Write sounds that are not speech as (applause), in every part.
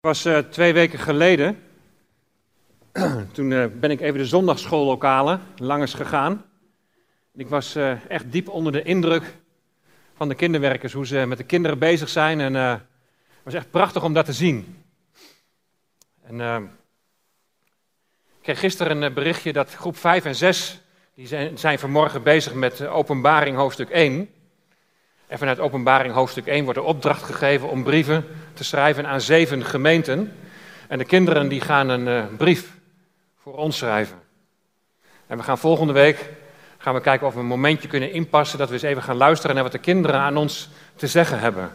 was uh, twee weken geleden. (clears throat) Toen uh, ben ik even de zondagsschoollokalen langs gegaan. Ik was uh, echt diep onder de indruk van de kinderwerkers, hoe ze met de kinderen bezig zijn. En het was echt prachtig om dat te zien. En, ik kreeg gisteren een berichtje dat groep 5 en 6, die zijn, zijn vanmorgen bezig met openbaring hoofdstuk 1. En vanuit openbaring hoofdstuk 1 wordt de opdracht gegeven om brieven te schrijven aan zeven gemeenten. En de kinderen die gaan een uh, brief voor ons schrijven. En we gaan volgende week gaan we kijken of we een momentje kunnen inpassen dat we eens even gaan luisteren naar wat de kinderen aan ons te zeggen hebben.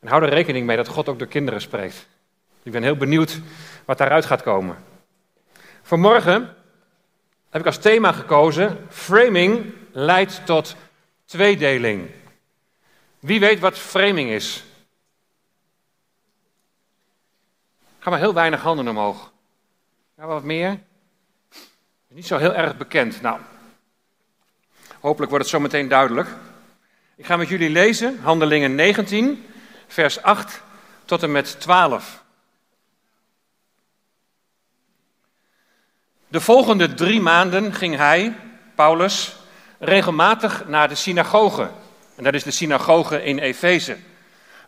En hou er rekening mee dat God ook door kinderen spreekt. Ik ben heel benieuwd wat daaruit gaat komen. Vanmorgen heb ik als thema gekozen: Framing leidt tot tweedeling. Wie weet wat framing is? Ga maar heel weinig handen omhoog. Ja, wat meer? Niet zo heel erg bekend. Nou, hopelijk wordt het zo meteen duidelijk. Ik ga met jullie lezen Handelingen 19, vers 8 tot en met 12. De volgende drie maanden ging hij, Paulus, regelmatig naar de synagoge en dat is de synagoge in Efeze,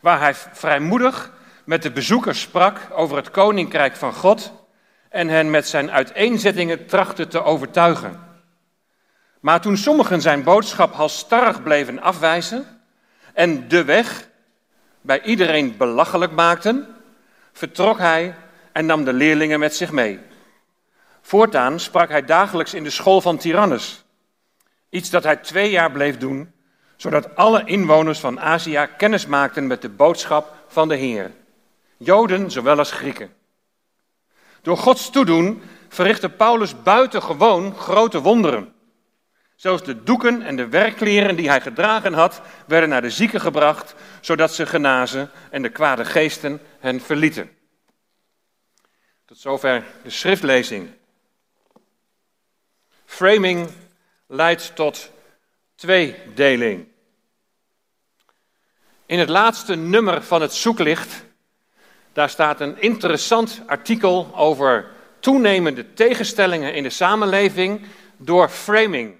waar hij vrijmoedig met de bezoekers sprak over het koninkrijk van God en hen met zijn uiteenzettingen trachtte te overtuigen. Maar toen sommigen zijn boodschap halstarrig bleven afwijzen en de weg bij iedereen belachelijk maakten, vertrok hij en nam de leerlingen met zich mee. Voortaan sprak hij dagelijks in de school van Tyrannus, iets dat hij twee jaar bleef doen zodat alle inwoners van Azië kennis maakten met de boodschap van de Heer. Joden zowel als Grieken. Door Gods toedoen verrichtte Paulus buitengewoon grote wonderen. Zelfs de doeken en de werkkleren die hij gedragen had, werden naar de zieken gebracht, zodat ze genazen en de kwade geesten hen verlieten. Tot zover de schriftlezing. Framing leidt tot tweedeling. In het laatste nummer van het zoeklicht, daar staat een interessant artikel over toenemende tegenstellingen in de samenleving door framing.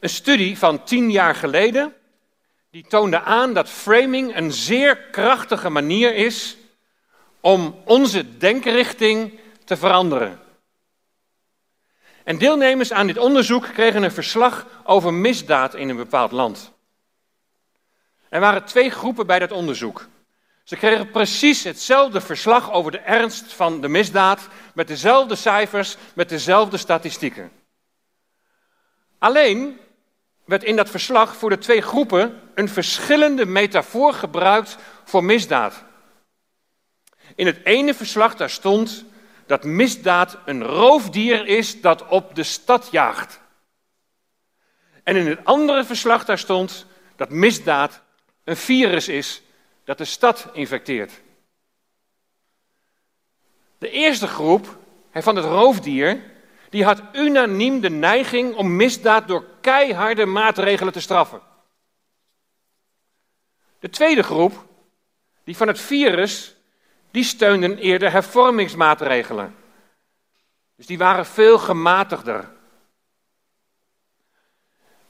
Een studie van tien jaar geleden, die toonde aan dat framing een zeer krachtige manier is om onze denkrichting te veranderen. En deelnemers aan dit onderzoek kregen een verslag over misdaad in een bepaald land. Er waren twee groepen bij dat onderzoek. Ze kregen precies hetzelfde verslag over de ernst van de misdaad, met dezelfde cijfers, met dezelfde statistieken. Alleen werd in dat verslag voor de twee groepen een verschillende metafoor gebruikt voor misdaad. In het ene verslag daar stond dat misdaad een roofdier is dat op de stad jaagt. En in het andere verslag daar stond dat misdaad een virus is dat de stad infecteert. De eerste groep van het roofdier, die had unaniem de neiging om misdaad door keiharde maatregelen te straffen. De tweede groep, die van het virus, die steunden eerder hervormingsmaatregelen. Dus die waren veel gematigder.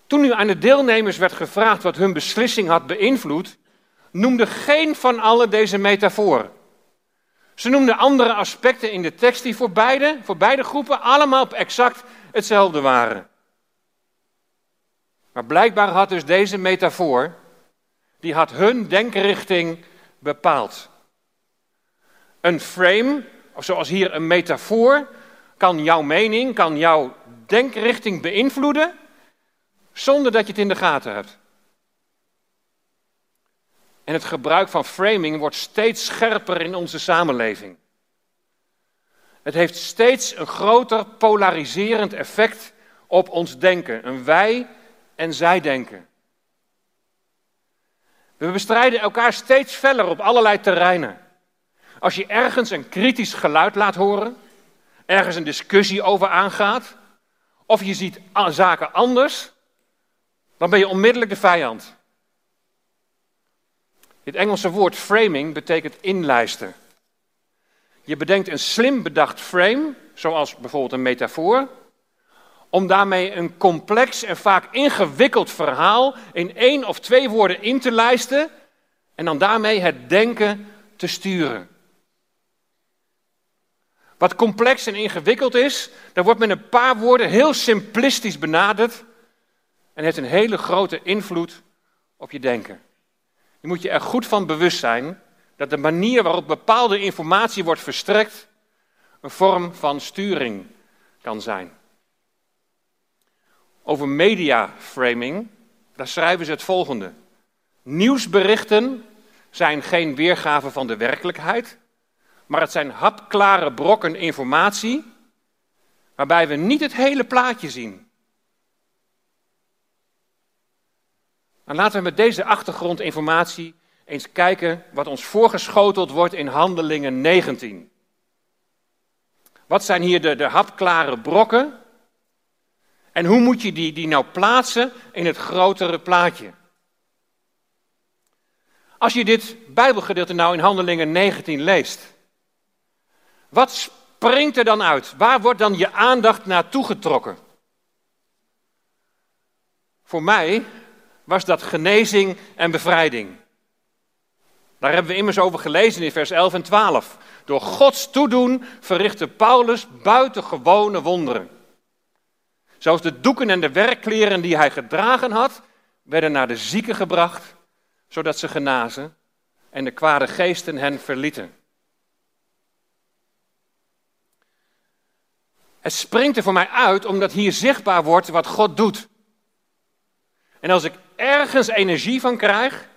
Toen nu aan de deelnemers werd gevraagd wat hun beslissing had beïnvloed, noemde geen van allen deze metafoor. Ze noemden andere aspecten in de tekst die voor beide, voor beide groepen allemaal exact hetzelfde waren. Maar blijkbaar had dus deze metafoor, die had hun denkrichting bepaald. Een frame, of zoals hier een metafoor, kan jouw mening, kan jouw denkrichting beïnvloeden zonder dat je het in de gaten hebt. En het gebruik van framing wordt steeds scherper in onze samenleving. Het heeft steeds een groter polariserend effect op ons denken, een wij- en zij-denken. We bestrijden elkaar steeds feller op allerlei terreinen. Als je ergens een kritisch geluid laat horen, ergens een discussie over aangaat, of je ziet zaken anders, dan ben je onmiddellijk de vijand. Dit Engelse woord framing betekent inlijsten. Je bedenkt een slim bedacht frame, zoals bijvoorbeeld een metafoor, om daarmee een complex en vaak ingewikkeld verhaal in één of twee woorden in te lijsten en dan daarmee het denken te sturen. Wat complex en ingewikkeld is, dat wordt met een paar woorden heel simplistisch benaderd en heeft een hele grote invloed op je denken. Je moet je er goed van bewust zijn dat de manier waarop bepaalde informatie wordt verstrekt een vorm van sturing kan zijn. Over mediaframing, daar schrijven ze het volgende. Nieuwsberichten zijn geen weergave van de werkelijkheid, maar het zijn hapklare brokken informatie waarbij we niet het hele plaatje zien. Dan laten we met deze achtergrondinformatie eens kijken wat ons voorgeschoteld wordt in Handelingen 19. Wat zijn hier de, de hapklare brokken? En hoe moet je die, die nou plaatsen in het grotere plaatje? Als je dit Bijbelgedeelte nou in Handelingen 19 leest, wat springt er dan uit? Waar wordt dan je aandacht naartoe getrokken? Voor mij was dat genezing en bevrijding. Daar hebben we immers over gelezen in vers 11 en 12. Door Gods toedoen verrichtte Paulus buitengewone wonderen. Zelfs de doeken en de werkkleren die hij gedragen had, werden naar de zieken gebracht, zodat ze genazen en de kwade geesten hen verlieten. Het springt er voor mij uit omdat hier zichtbaar wordt wat God doet. En als ik ergens energie van krijg,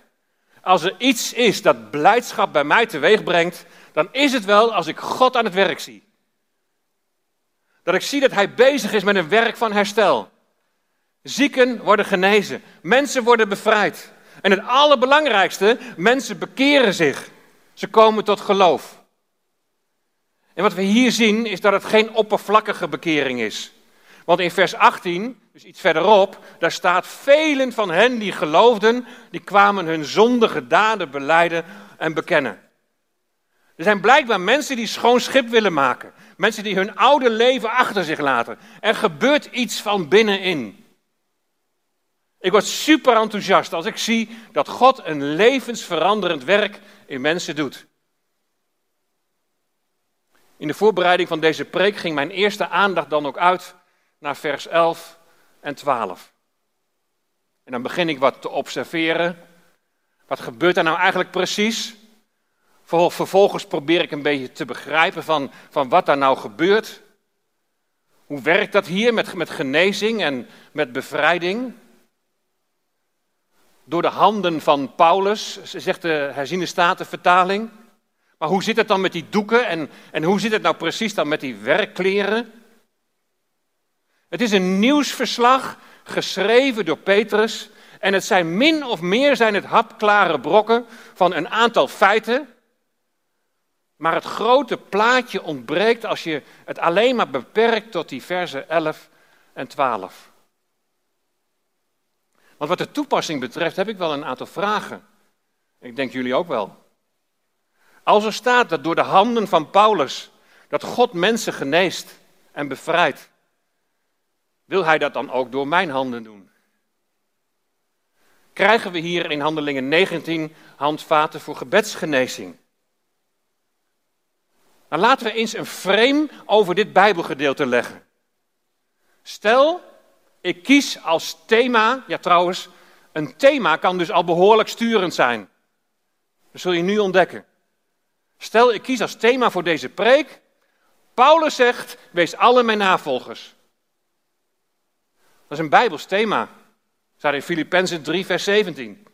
als er iets is dat blijdschap bij mij teweeg brengt, dan is het wel als ik God aan het werk zie. Dat ik zie dat Hij bezig is met een werk van herstel. Zieken worden genezen, mensen worden bevrijd. En het allerbelangrijkste, mensen bekeren zich. Ze komen tot geloof. En wat we hier zien is dat het geen oppervlakkige bekering is. Want in vers 18, dus iets verderop, daar staat: Velen van hen die geloofden, die kwamen hun zondige daden beleiden en bekennen. Er zijn blijkbaar mensen die schoon schip willen maken. Mensen die hun oude leven achter zich laten. Er gebeurt iets van binnenin. Ik word super enthousiast als ik zie dat God een levensveranderend werk in mensen doet. In de voorbereiding van deze preek ging mijn eerste aandacht dan ook uit naar vers 11 en 12. En dan begin ik wat te observeren. Wat gebeurt er nou eigenlijk precies? Vervolgens probeer ik een beetje te begrijpen van, van wat daar nou gebeurt. Hoe werkt dat hier met, met genezing en met bevrijding? Door de handen van Paulus, zegt de herziene statenvertaling. Maar hoe zit het dan met die doeken en, en hoe zit het nou precies dan met die werkkleren? Het is een nieuwsverslag geschreven door Petrus en het zijn min of meer zijn het hapklare brokken van een aantal feiten. Maar het grote plaatje ontbreekt als je het alleen maar beperkt tot die versen 11 en 12. Want wat de toepassing betreft heb ik wel een aantal vragen. Ik denk jullie ook wel. Als er staat dat door de handen van Paulus dat God mensen geneest en bevrijdt, wil hij dat dan ook door mijn handen doen? Krijgen we hier in Handelingen 19 handvaten voor gebedsgenezing? Nou, laten we eens een frame over dit Bijbelgedeelte leggen. Stel, ik kies als thema, ja trouwens, een thema kan dus al behoorlijk sturend zijn. Dat zul je nu ontdekken. Stel, ik kies als thema voor deze preek. Paulus zegt: Wees alle mijn navolgers. Dat is een Bijbels thema. Staat in Filippenzen 3, vers 17.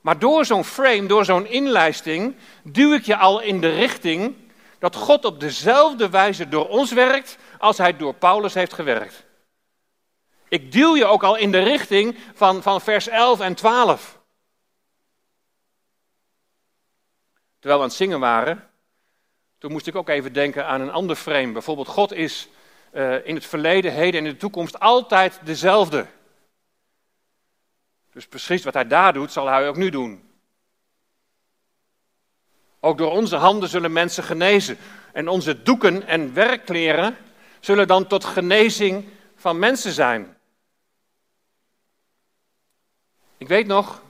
Maar door zo'n frame, door zo'n inlijsting, duw ik je al in de richting dat God op dezelfde wijze door ons werkt als hij door Paulus heeft gewerkt. Ik duw je ook al in de richting van, van vers 11 en 12. Terwijl we aan het zingen waren, toen moest ik ook even denken aan een ander frame. Bijvoorbeeld, God is uh, in het verleden, heden en in de toekomst altijd dezelfde. Dus precies wat hij daar doet, zal hij ook nu doen. Ook door onze handen zullen mensen genezen. En onze doeken en werkkleren zullen dan tot genezing van mensen zijn. Ik weet nog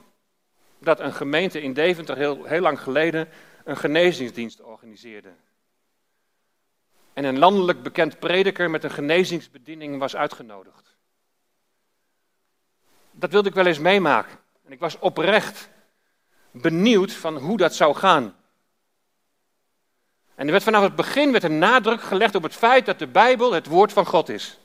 dat een gemeente in Deventer heel, heel lang geleden een genezingsdienst organiseerde. En een landelijk bekend prediker met een genezingsbediening was uitgenodigd. Dat wilde ik wel eens meemaken. En ik was oprecht benieuwd van hoe dat zou gaan. En er werd vanaf het begin werd een nadruk gelegd op het feit dat de Bijbel het woord van God is.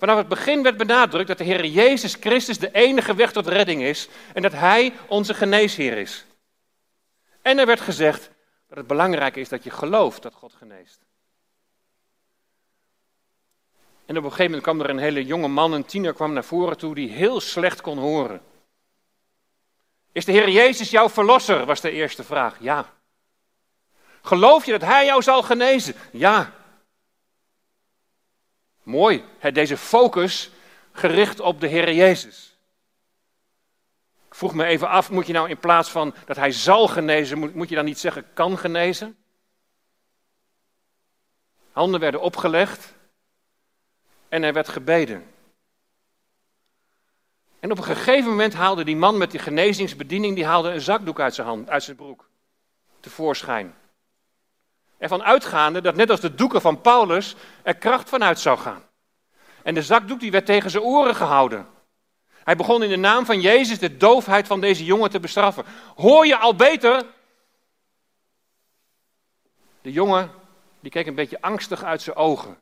Vanaf het begin werd benadrukt dat de Heer Jezus Christus de enige weg tot redding is en dat Hij onze geneesheer is. En er werd gezegd dat het belangrijk is dat je gelooft dat God geneest. En op een gegeven moment kwam er een hele jonge man, een tiener, kwam naar voren toe die heel slecht kon horen. Is de Heer Jezus jouw verlosser? was de eerste vraag. Ja. Geloof je dat Hij jou zal genezen? Ja. Mooi, deze focus gericht op de Heer Jezus. Ik vroeg me even af, moet je nou in plaats van dat Hij zal genezen, moet, je dan niet zeggen kan genezen? Handen werden opgelegd en er werd gebeden. En op een gegeven moment haalde die man met die genezingsbediening, die haalde een zakdoek uit zijn hand, uit zijn broek, tevoorschijn. Ervan uitgaande dat net als de doeken van Paulus er kracht vanuit zou gaan. En de zakdoek die werd tegen zijn oren gehouden. Hij begon in de naam van Jezus de doofheid van deze jongen te bestraffen. Hoor je al beter? De jongen die keek een beetje angstig uit zijn ogen.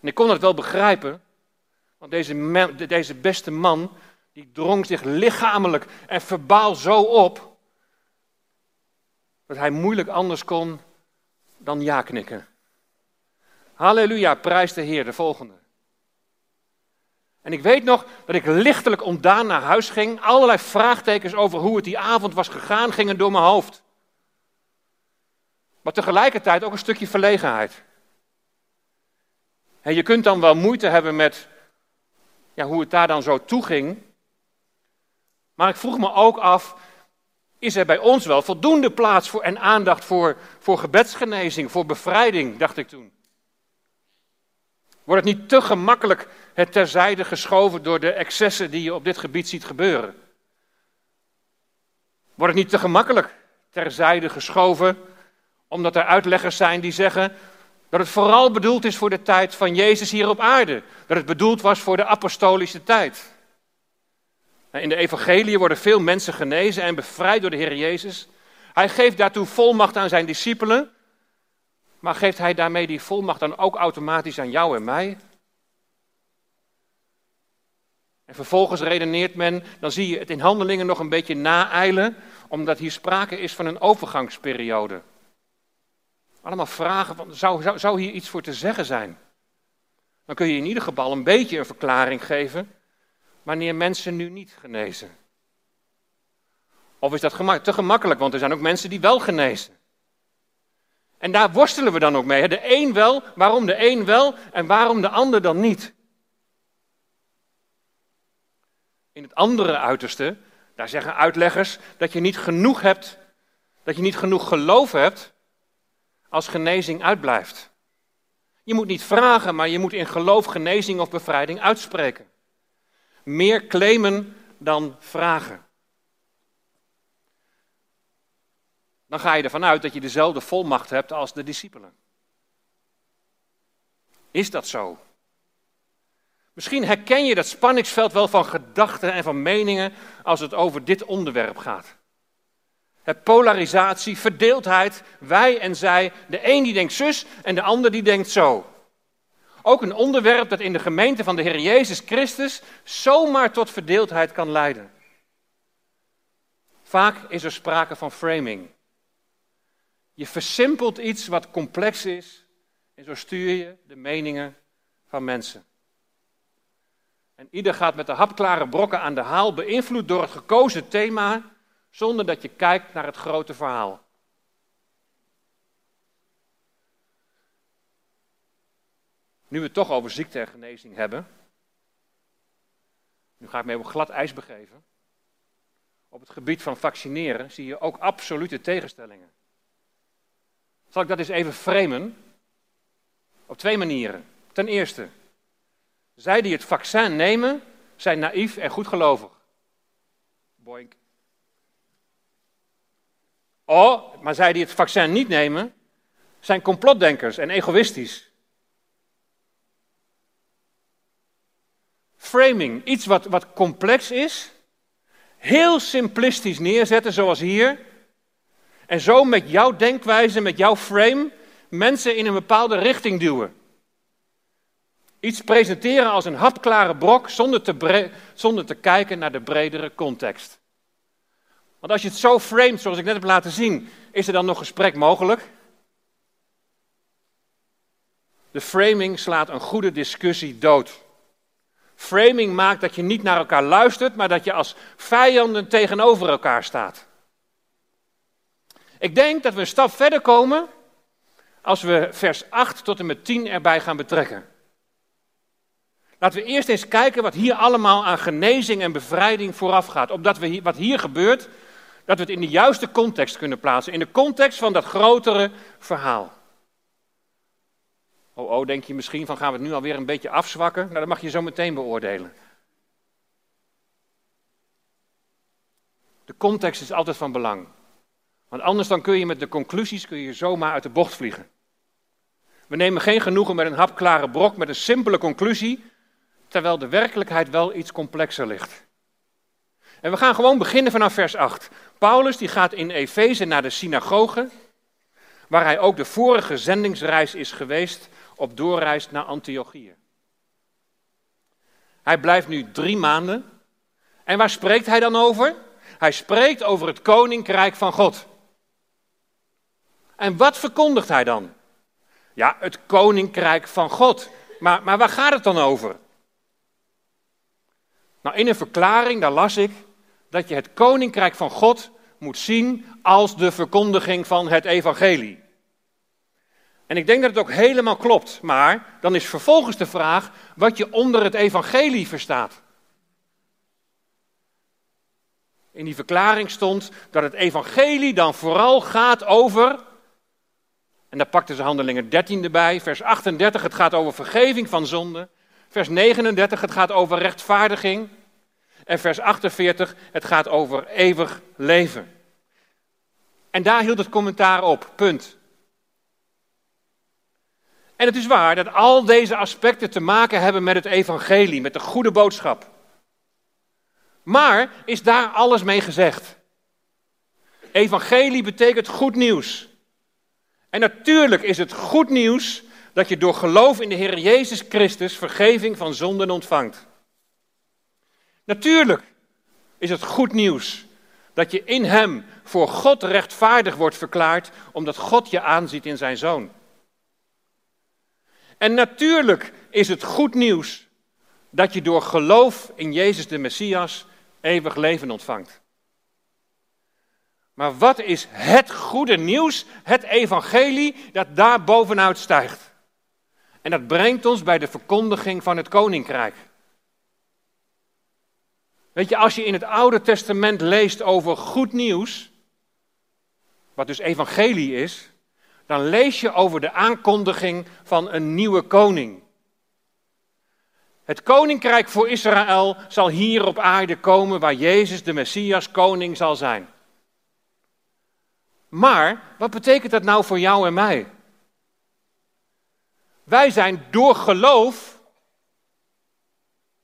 En ik kon het wel begrijpen, want deze, deze beste man, die drong zich lichamelijk en verbaal zo op, dat hij moeilijk anders kon dan ja knikken. Halleluja, prijs de Heer, de volgende. En ik weet nog dat ik lichtelijk ontdaan naar huis ging. Allerlei vraagtekens over hoe het die avond was gegaan gingen door mijn hoofd. Maar tegelijkertijd ook een stukje verlegenheid. En je kunt dan wel moeite hebben met ja, hoe het daar dan zo toe ging. Maar ik vroeg me ook af, is er bij ons wel voldoende plaats voor en aandacht voor, voor gebedsgenezing, voor bevrijding, dacht ik toen. Wordt het niet te gemakkelijk het terzijde geschoven door de excessen die je op dit gebied ziet gebeuren? Wordt het niet te gemakkelijk terzijde geschoven omdat er uitleggers zijn die zeggen dat het vooral bedoeld is voor de tijd van Jezus hier op aarde. Dat het bedoeld was voor de apostolische tijd. In de evangelie worden veel mensen genezen en bevrijd door de Heer Jezus. Hij geeft daartoe volmacht aan zijn discipelen. Maar geeft hij daarmee die volmacht dan ook automatisch aan jou en mij? En vervolgens redeneert men, dan zie je het in handelingen nog een beetje naeilen, omdat hier sprake is van een overgangsperiode. Allemaal vragen, van, zou, zou, zou hier iets voor te zeggen zijn? Dan kun je in ieder geval een beetje een verklaring geven wanneer mensen nu niet genezen. Of is dat te gemakkelijk, want er zijn ook mensen die wel genezen. En daar worstelen we dan ook mee. De een wel, waarom de een wel en waarom de ander dan niet? In het andere uiterste, daar zeggen uitleggers dat je niet genoeg hebt, dat je niet genoeg geloof hebt als genezing uitblijft. Je moet niet vragen, maar je moet in geloof genezing of bevrijding uitspreken. Meer claimen dan vragen. Dan ga je ervan uit dat je dezelfde volmacht hebt als de discipelen. Is dat zo? Misschien herken je dat spanningsveld wel van gedachten en van meningen als het over dit onderwerp gaat. Het polarisatie, verdeeldheid, wij en zij. De een die denkt zus en de ander die denkt zo. Ook een onderwerp dat in de gemeente van de Heer Jezus Christus zomaar tot verdeeldheid kan leiden. Vaak is er sprake van framing. Je versimpelt iets wat complex is en zo stuur je de meningen van mensen. En ieder gaat met de hapklare brokken aan de haal, beïnvloed door het gekozen thema, zonder dat je kijkt naar het grote verhaal. Nu we het toch over ziekte en genezing hebben, nu ga ik me op glad ijs begeven. op het gebied van vaccineren zie je ook absolute tegenstellingen. Zal ik dat eens even framen? Op twee manieren. Ten eerste, zij die het vaccin nemen, zijn naïef en goedgelovig. Boink. Oh, maar zij die het vaccin niet nemen, zijn complotdenkers en egoïstisch. Framing, iets wat, wat complex is, heel simplistisch neerzetten, zoals hier. En zo met jouw denkwijze, met jouw frame, mensen in een bepaalde richting duwen. Iets presenteren als een hapklare brok zonder te, zonder te kijken naar de bredere context. Want als je het zo framet zoals ik net heb laten zien, is er dan nog gesprek mogelijk? De framing slaat een goede discussie dood. Framing maakt dat je niet naar elkaar luistert, maar dat je als vijanden tegenover elkaar staat. Ik denk dat we een stap verder komen als we vers 8 tot en met 10 erbij gaan betrekken. Laten we eerst eens kijken wat hier allemaal aan genezing en bevrijding vooraf gaat. Opdat we wat hier gebeurt, dat we het in de juiste context kunnen plaatsen. In de context van dat grotere verhaal. Oh, oh, denk je misschien van gaan we het nu alweer een beetje afzwakken? Nou, dat mag je zo meteen beoordelen. De context is altijd van belang. Want anders dan kun je met de conclusies kun je zomaar uit de bocht vliegen. We nemen geen genoegen met een hapklare brok, met een simpele conclusie, terwijl de werkelijkheid wel iets complexer ligt. En we gaan gewoon beginnen vanaf vers 8. Paulus die gaat in Efeze naar de synagoge, waar hij ook de vorige zendingsreis is geweest op doorreis naar Antiochië. Hij blijft nu drie maanden. En waar spreekt hij dan over? Hij spreekt over het koninkrijk van God. En wat verkondigt hij dan? Ja, het koninkrijk van God. Maar, maar waar gaat het dan over? Nou, in een verklaring, daar las ik, dat je het koninkrijk van God moet zien als de verkondiging van het evangelie. En ik denk dat het ook helemaal klopt, maar dan is vervolgens de vraag wat je onder het evangelie verstaat. In die verklaring stond dat het evangelie dan vooral gaat over, en daar pakten ze handelingen 13 erbij, vers 38, het gaat over vergeving van zonde. Vers 39, het gaat over rechtvaardiging. En vers 48, het gaat over eeuwig leven. En daar hield het commentaar op, punt. En het is waar dat al deze aspecten te maken hebben met het evangelie, met de goede boodschap. Maar is daar alles mee gezegd? Evangelie betekent goed nieuws. En natuurlijk is het goed nieuws dat je door geloof in de Heer Jezus Christus vergeving van zonden ontvangt. Natuurlijk is het goed nieuws dat je in Hem voor God rechtvaardig wordt verklaard, omdat God je aanziet in Zijn Zoon. En natuurlijk is het goed nieuws dat je door geloof in Jezus de Messias eeuwig leven ontvangt. Maar wat is het goede nieuws, het evangelie, dat daar bovenuit stijgt? En dat brengt ons bij de verkondiging van het koninkrijk. Weet je, als je in het Oude Testament leest over goed nieuws, wat dus evangelie is, dan lees je over de aankondiging van een nieuwe koning. Het koninkrijk voor Israël zal hier op aarde komen waar Jezus de Messias koning zal zijn. Maar wat betekent dat nou voor jou en mij? Wij zijn door geloof,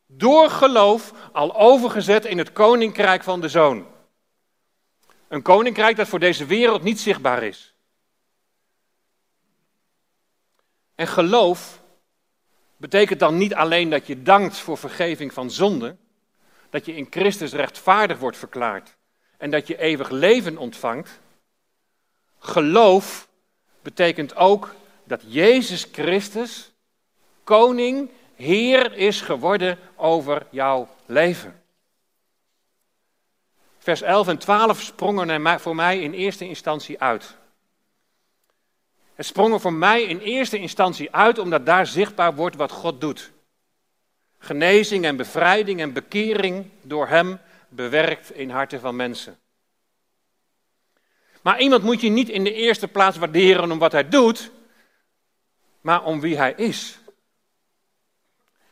door geloof al overgezet in het koninkrijk van de zoon. Een koninkrijk dat voor deze wereld niet zichtbaar is. En geloof betekent dan niet alleen dat je dankt voor vergeving van zonde, dat je in Christus rechtvaardig wordt verklaard en dat je eeuwig leven ontvangt. Geloof betekent ook dat Jezus Christus koning, Heer is geworden over jouw leven. Vers 11 en 12 sprongen voor mij in eerste instantie uit. Het sprong er voor mij in eerste instantie uit omdat daar zichtbaar wordt wat God doet. Genezing en bevrijding en bekering door Hem bewerkt in harten van mensen. Maar iemand moet je niet in de eerste plaats waarderen om wat hij doet, maar om wie hij is.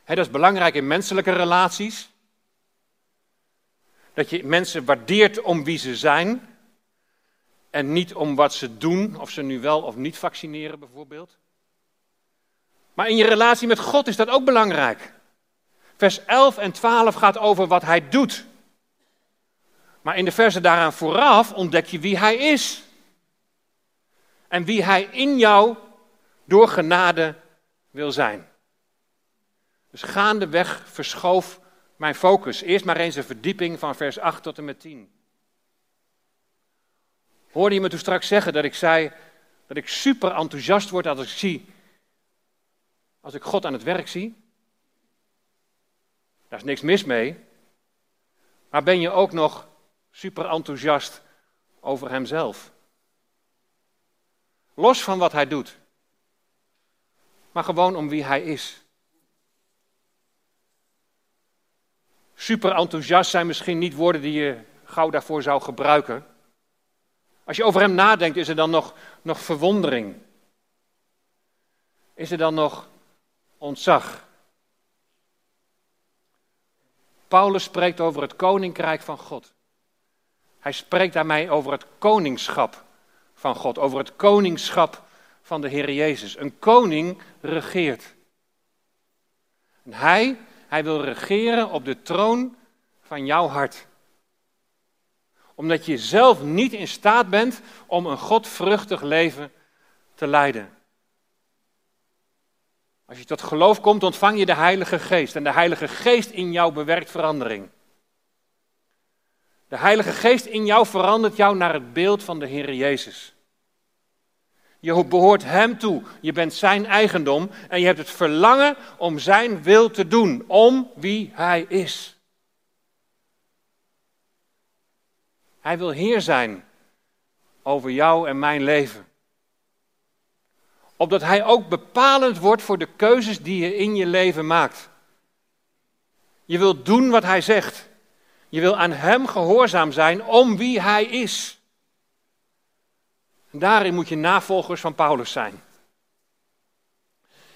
dat is belangrijk in menselijke relaties. Dat je mensen waardeert om wie ze zijn. En niet om wat ze doen, of ze nu wel of niet vaccineren bijvoorbeeld. Maar in je relatie met God is dat ook belangrijk. Vers 11 en 12 gaat over wat hij doet. Maar in de versen daaraan vooraf ontdek je wie hij is. En wie hij in jou door genade wil zijn. Dus gaandeweg verschoof mijn focus. Eerst maar eens een verdieping van vers 8 tot en met 10. Hoorde je me toen straks zeggen dat ik zei dat ik super enthousiast word als ik zie, als ik God aan het werk zie? Daar is niks mis mee. Maar ben je ook nog super enthousiast over hemzelf? Los van wat hij doet, maar gewoon om wie hij is. Super enthousiast zijn misschien niet woorden die je gauw daarvoor zou gebruiken. Als je over hem nadenkt, is er dan nog, nog verwondering? Is er dan nog ontzag? Paulus spreekt over het koninkrijk van God. Hij spreekt daarmee over het koningschap van God, over het koningschap van de Heer Jezus. Een koning regeert. En hij, hij wil regeren op de troon van jouw hart. Omdat je zelf niet in staat bent om een godvruchtig leven te leiden. Als je tot geloof komt, ontvang je de Heilige Geest. En de Heilige Geest in jou bewerkt verandering. De Heilige Geest in jou verandert jou naar het beeld van de Heer Jezus. Je behoort Hem toe. Je bent Zijn eigendom en je hebt het verlangen om Zijn wil te doen, om wie Hij is. Hij wil Heer zijn over jou en mijn leven. Opdat Hij ook bepalend wordt voor de keuzes die je in je leven maakt. Je wilt doen wat Hij zegt. Je wil aan Hem gehoorzaam zijn om wie Hij is. En daarin moet je navolgers van Paulus zijn.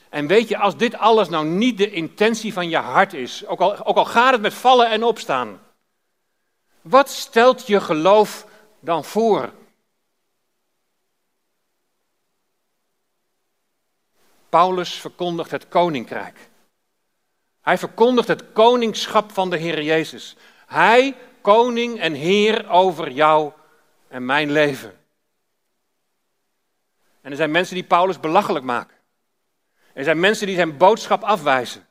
En weet je, als dit alles nou niet de intentie van je hart is, ook al, ook al gaat het met vallen en opstaan, wat stelt je geloof dan voor? Paulus verkondigt het koninkrijk. Hij verkondigt het koningschap van de Heer Jezus. Hij, koning en Heer over jou en mijn leven. En er zijn mensen die Paulus belachelijk maken. Er zijn mensen die zijn boodschap afwijzen.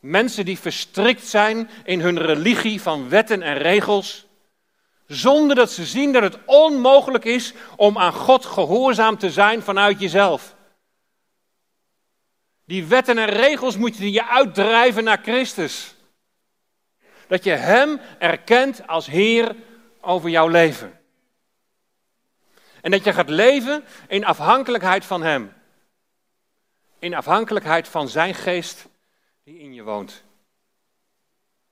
Mensen die verstrikt zijn in hun religie van wetten en regels, zonder dat ze zien dat het onmogelijk is om aan God gehoorzaam te zijn vanuit jezelf. Die wetten en regels moet je uitdrijven naar Christus. Dat je Hem erkent als Heer over jouw leven. En dat je gaat leven in afhankelijkheid van Hem. In afhankelijkheid van Zijn geest die in je woont.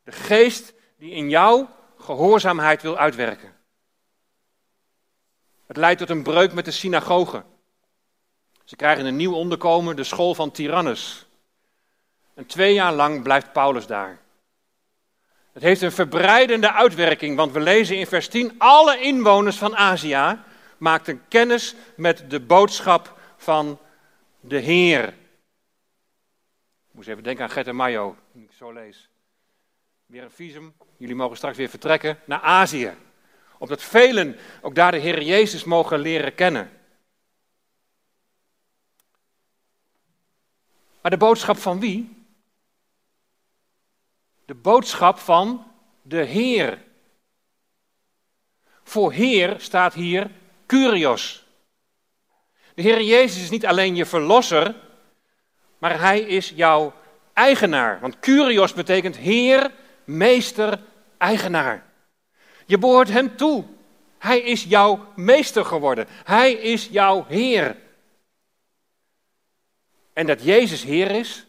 De geest die in jou gehoorzaamheid wil uitwerken. Het leidt tot een breuk met de synagogen. Ze krijgen een nieuw onderkomen, de school van Tyrannus. En twee jaar lang blijft Paulus daar. Het heeft een verbreidende uitwerking, want we lezen in vers 10: alle inwoners van Azië maakten kennis met de boodschap van de Heer. Moest even denken aan Gert en Mayo, ik zo lees. Weer een visum, jullie mogen straks weer vertrekken naar Azië. Opdat velen ook daar de Heer Jezus mogen leren kennen. Maar de boodschap van wie? De boodschap van de Heer. Voor Heer staat hier Curios. De Heer Jezus is niet alleen je verlosser, maar Hij is jouw eigenaar. Want Curios betekent Heer, Meester, Eigenaar. Je behoort Hem toe. Hij is jouw meester geworden. Hij is jouw Heer. En dat Jezus Heer is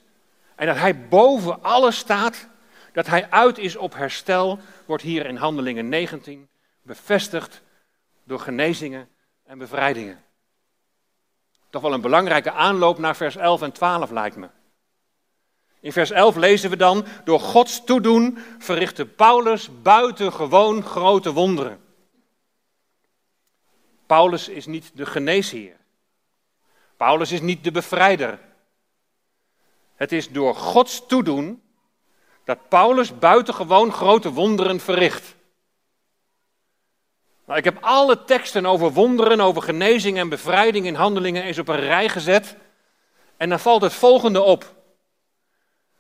en dat Hij boven alles staat, dat hij uit is op herstel, wordt hier in Handelingen 19 bevestigd door genezingen en bevrijdingen. Toch wel een belangrijke aanloop naar vers 11 en 12 lijkt me. In vers 11 lezen we dan, door Gods toedoen verrichtte Paulus buitengewoon grote wonderen. Paulus is niet de geneesheer. Paulus is niet de bevrijder. Het is door Gods toedoen dat Paulus buitengewoon grote wonderen verricht. Nou, ik heb alle teksten over wonderen, over genezing en bevrijding in handelingen eens op een rij gezet. En dan valt het volgende op.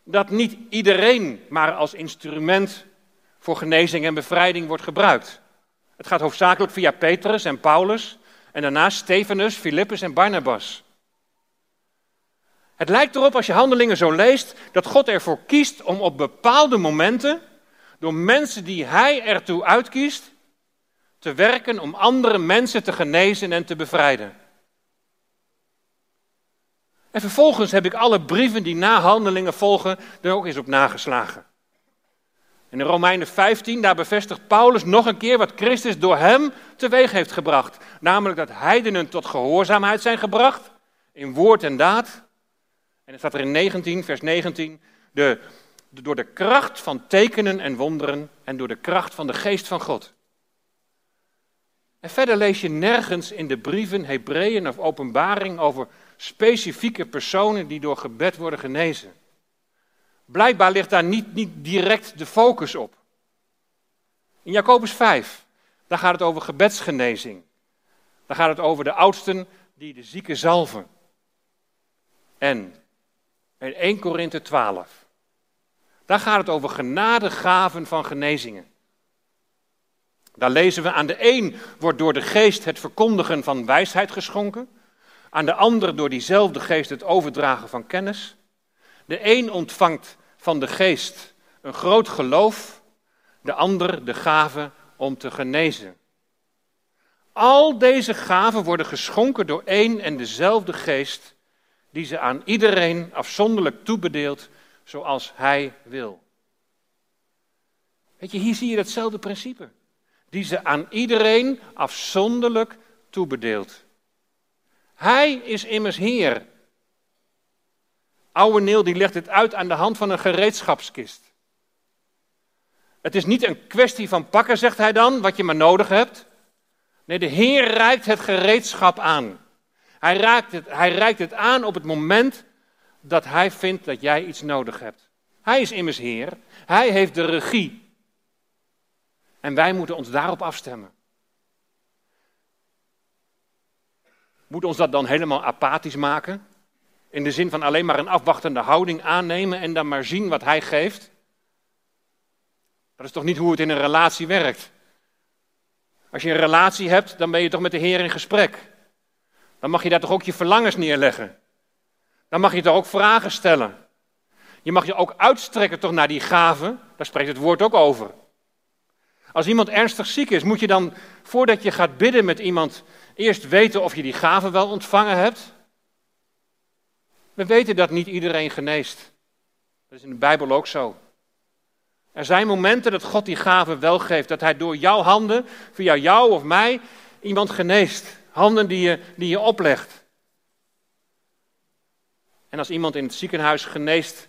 Dat niet iedereen maar als instrument voor genezing en bevrijding wordt gebruikt. Het gaat hoofdzakelijk via Petrus en Paulus en daarna Stefanus, Filippus en Barnabas. Het lijkt erop, als je handelingen zo leest, dat God ervoor kiest om op bepaalde momenten, door mensen die Hij ertoe uitkiest, te werken om andere mensen te genezen en te bevrijden. En vervolgens heb ik alle brieven die na handelingen volgen er ook eens op nageslagen. In Romeinen 15, daar bevestigt Paulus nog een keer wat Christus door hem teweeg heeft gebracht. Namelijk dat heidenen tot gehoorzaamheid zijn gebracht, in woord en daad. En het staat er in 19, vers 19, de, door de kracht van tekenen en wonderen en door de kracht van de geest van God. En verder lees je nergens in de brieven, Hebreeën of Openbaring over specifieke personen die door gebed worden genezen. Blijkbaar ligt daar niet, niet direct de focus op. In Jacobus 5, daar gaat het over gebedsgenezing. Daar gaat het over de oudsten die de zieken zalven. En in 1 Korinthe 12, daar gaat het over genadegaven van genezingen. Daar lezen we aan de een wordt door de geest het verkondigen van wijsheid geschonken, aan de ander door diezelfde geest het overdragen van kennis. De een ontvangt van de geest een groot geloof, de ander de gave om te genezen. Al deze gaven worden geschonken door één en dezelfde geest, die ze aan iedereen afzonderlijk toebedeelt zoals hij wil. Weet je, hier zie je hetzelfde principe. Die ze aan iedereen afzonderlijk toebedeelt. Hij is immers Heer. Oude Neel die legt het uit aan de hand van een gereedschapskist. Het is niet een kwestie van pakken, zegt hij dan, wat je maar nodig hebt. Nee, de Heer reikt het gereedschap aan. Hij reikt het, hij reikt het aan op het moment dat hij vindt dat jij iets nodig hebt. Hij is immers Heer. Hij heeft de regie. En wij moeten ons daarop afstemmen. Moet ons dat dan helemaal apathisch maken? In de zin van alleen maar een afwachtende houding aannemen en dan maar zien wat hij geeft? Dat is toch niet hoe het in een relatie werkt? Als je een relatie hebt, dan ben je toch met de Heer in gesprek. Dan mag je daar toch ook je verlangens neerleggen. Dan mag je toch ook vragen stellen. Je mag je ook uitstrekken toch naar die gaven. Daar spreekt het woord ook over. Als iemand ernstig ziek is, moet je dan, voordat je gaat bidden met iemand, eerst weten of je die gave wel ontvangen hebt? We weten dat niet iedereen geneest. Dat is in de Bijbel ook zo. Er zijn momenten dat God die gave wel geeft, dat Hij door jouw handen, via jou of mij, iemand geneest. Handen die je, die je oplegt. En als iemand in het ziekenhuis geneest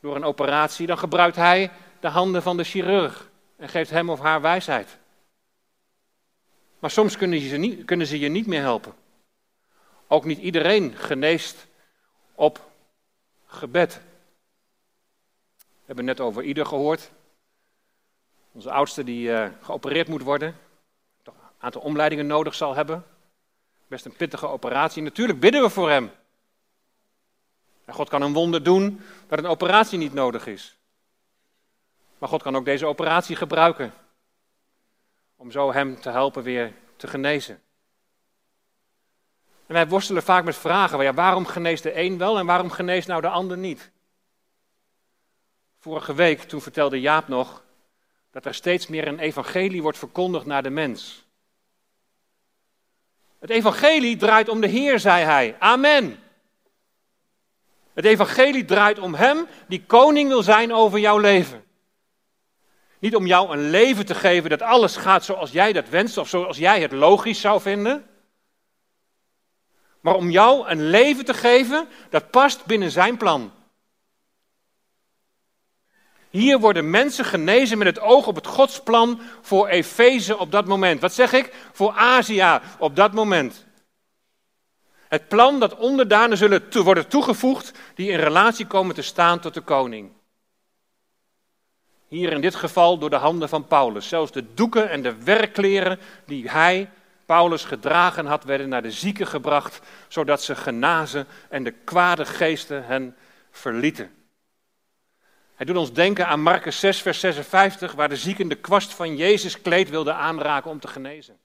door een operatie, dan gebruikt Hij de handen van de chirurg en geeft hem of haar wijsheid. Maar soms kunnen ze, niet, kunnen ze je niet meer helpen. Ook niet iedereen geneest op gebed. We hebben net over ieder gehoord. Onze oudste die uh, geopereerd moet worden. Toch een aantal omleidingen nodig zal hebben. Best een pittige operatie. Natuurlijk bidden we voor hem. En God kan een wonder doen dat een operatie niet nodig is. Maar God kan ook deze operatie gebruiken. Om zo hem te helpen weer te genezen. En wij worstelen vaak met vragen. Ja, waarom geneest de een wel en waarom geneest nou de ander niet? Vorige week, toen vertelde Jaap nog dat er steeds meer een evangelie wordt verkondigd naar de mens. Het evangelie draait om de Heer, zei hij. Amen. Het evangelie draait om Hem die koning wil zijn over jouw leven. Niet om jou een leven te geven dat alles gaat zoals jij dat wenst of zoals jij het logisch zou vinden. Maar om jou een leven te geven dat past binnen zijn plan. Hier worden mensen genezen met het oog op het Godsplan voor Efeze op dat moment. Wat zeg ik? Voor Azië op dat moment. Het plan dat onderdanen zullen worden toegevoegd die in relatie komen te staan tot de koning. Hier in dit geval door de handen van Paulus. Zelfs de doeken en de werkkleren die hij, Paulus, gedragen had, werden naar de zieken gebracht, zodat ze genazen en de kwade geesten hen verlieten. Hij doet ons denken aan Marcus 6, vers 56, waar de zieken de kwast van Jezus kleed wilden aanraken om te genezen.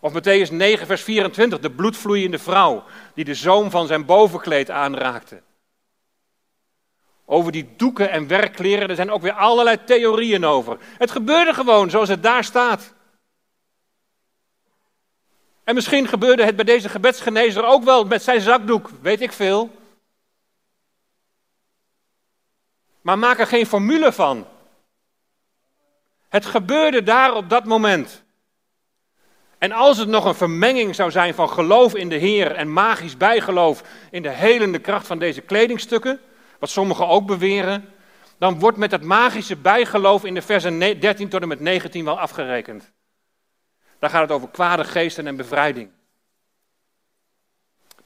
Of Matthäus 9, vers 24, de bloedvloeiende vrouw die de zoom van zijn bovenkleed aanraakte. Over die doeken en werkkleren, er zijn ook weer allerlei theorieën over. Het gebeurde gewoon zoals het daar staat. En misschien gebeurde het bij deze gebedsgenezer ook wel met zijn zakdoek, weet ik veel. Maar maak er geen formule van. Het gebeurde daar op dat moment. En als het nog een vermenging zou zijn van geloof in de Heer en magisch bijgeloof in de helende kracht van deze kledingstukken, wat sommigen ook beweren, dan wordt met dat magische bijgeloof in de versen 13 tot en met 19 wel afgerekend. Daar gaat het over kwade geesten en bevrijding.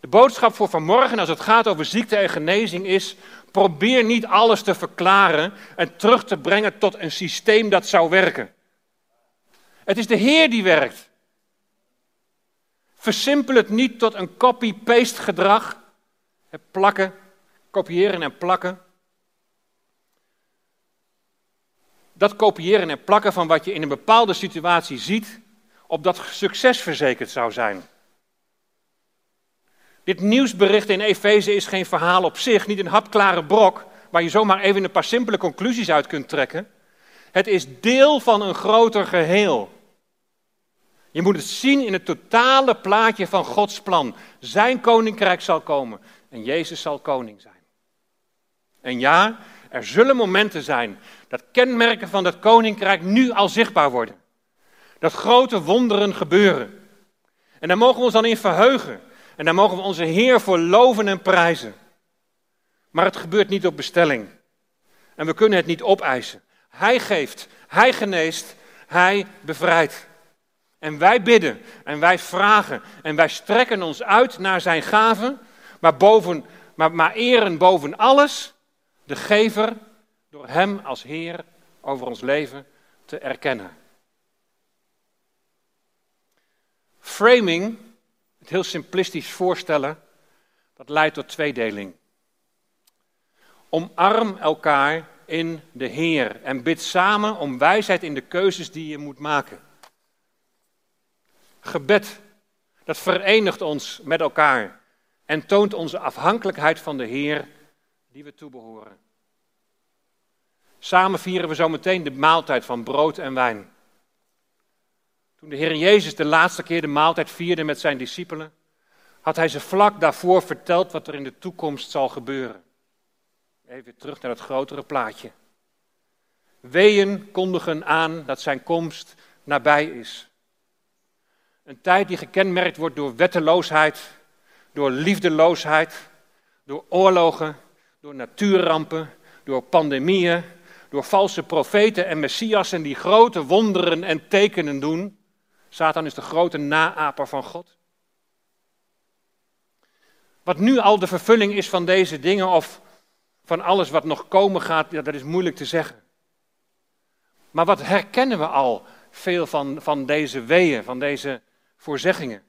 De boodschap voor vanmorgen als het gaat over ziekte en genezing is, probeer niet alles te verklaren en terug te brengen tot een systeem dat zou werken. Het is de Heer die werkt. Versimpel het niet tot een copy-paste gedrag. Plakken, kopiëren en plakken. Dat kopiëren en plakken van wat je in een bepaalde situatie ziet, opdat succes verzekerd zou zijn. Dit nieuwsbericht in Efeze is geen verhaal op zich, niet een hapklare brok waar je zomaar even een paar simpele conclusies uit kunt trekken. Het is deel van een groter geheel. Je moet het zien in het totale plaatje van Gods plan. Zijn koninkrijk zal komen en Jezus zal koning zijn. En ja, er zullen momenten zijn dat kenmerken van dat koninkrijk nu al zichtbaar worden. Dat grote wonderen gebeuren. En daar mogen we ons dan in verheugen. En daar mogen we onze Heer voor loven en prijzen. Maar het gebeurt niet op bestelling. En we kunnen het niet opeisen. Hij geeft, hij geneest, hij bevrijdt. En wij bidden en wij vragen en wij strekken ons uit naar zijn gaven, maar, boven, maar, maar eren boven alles de gever door hem als Heer over ons leven te erkennen. Framing, het heel simplistisch voorstellen, dat leidt tot tweedeling. Omarm elkaar in de Heer en bid samen om wijsheid in de keuzes die je moet maken. Gebed, dat verenigt ons met elkaar en toont onze afhankelijkheid van de Heer die we toebehoren. Samen vieren we zometeen de maaltijd van brood en wijn. Toen de Heer Jezus de laatste keer de maaltijd vierde met zijn discipelen, had hij ze vlak daarvoor verteld wat er in de toekomst zal gebeuren. Even terug naar het grotere plaatje. Weeën kondigen aan dat zijn komst nabij is. Een tijd die gekenmerkt wordt door wetteloosheid, door liefdeloosheid, door oorlogen, door natuurrampen, door pandemieën, door valse profeten en messiassen die grote wonderen en tekenen doen. Satan is de grote naaper van God. Wat nu al de vervulling is van deze dingen of van alles wat nog komen gaat, ja, dat is moeilijk te zeggen. Maar wat herkennen we al veel van, van deze weeën, van deze voorzeggingen.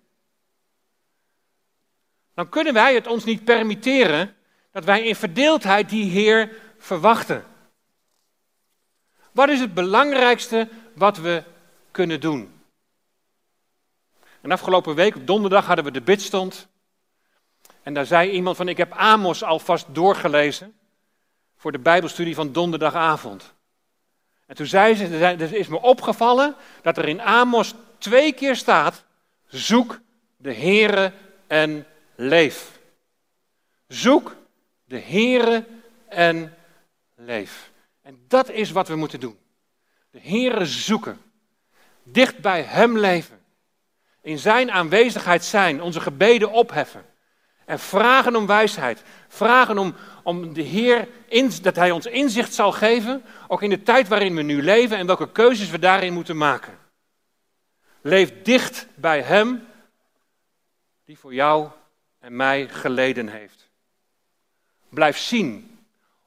Dan kunnen wij het ons niet permitteren dat wij in verdeeldheid die Heer verwachten. Wat is het belangrijkste wat we kunnen doen? En afgelopen week, op donderdag, hadden we de bidstond. En daar zei iemand van, ik heb Amos alvast doorgelezen voor de bijbelstudie van donderdagavond. En toen zei ze, er is me opgevallen dat er in Amos twee keer staat Zoek de Heere en leef. Zoek de Heere en leef. En dat is wat we moeten doen. de Heere zoeken, dicht bij Hem leven, in Zijn aanwezigheid zijn, onze gebeden opheffen en vragen om wijsheid, vragen om, om de Heer in, dat Hij ons inzicht zal geven, ook in de tijd waarin we nu leven en welke keuzes we daarin moeten maken. Leef dicht bij Hem die voor jou en mij geleden heeft. Blijf zien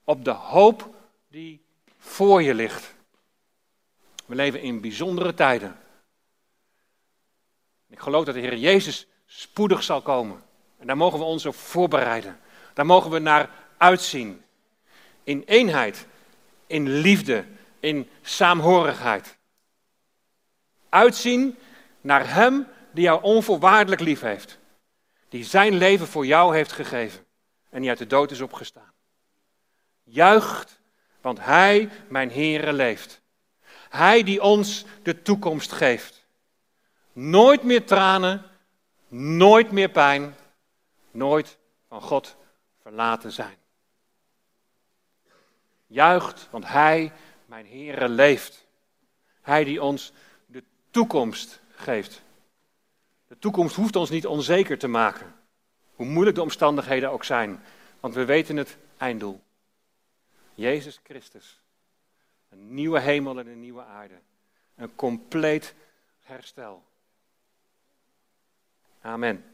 op de hoop die voor je ligt. We leven in bijzondere tijden. Ik geloof dat de Heer Jezus spoedig zal komen. En daar mogen we ons op voorbereiden. Daar mogen we naar uitzien. In eenheid, in liefde, in saamhorigheid. Uitzien naar Hem die jou onvoorwaardelijk lief heeft. Die zijn leven voor jou heeft gegeven en die uit de dood is opgestaan. Juicht, want Hij, mijn Heere, leeft. Hij die ons de toekomst geeft. Nooit meer tranen, nooit meer pijn, nooit van God verlaten zijn. Juicht, want Hij, mijn Heere, leeft. Hij die ons de toekomst geeft. De toekomst hoeft ons niet onzeker te maken, hoe moeilijk de omstandigheden ook zijn, want we weten het einddoel. Jezus Christus. Een nieuwe hemel en een nieuwe aarde. Een compleet herstel. Amen.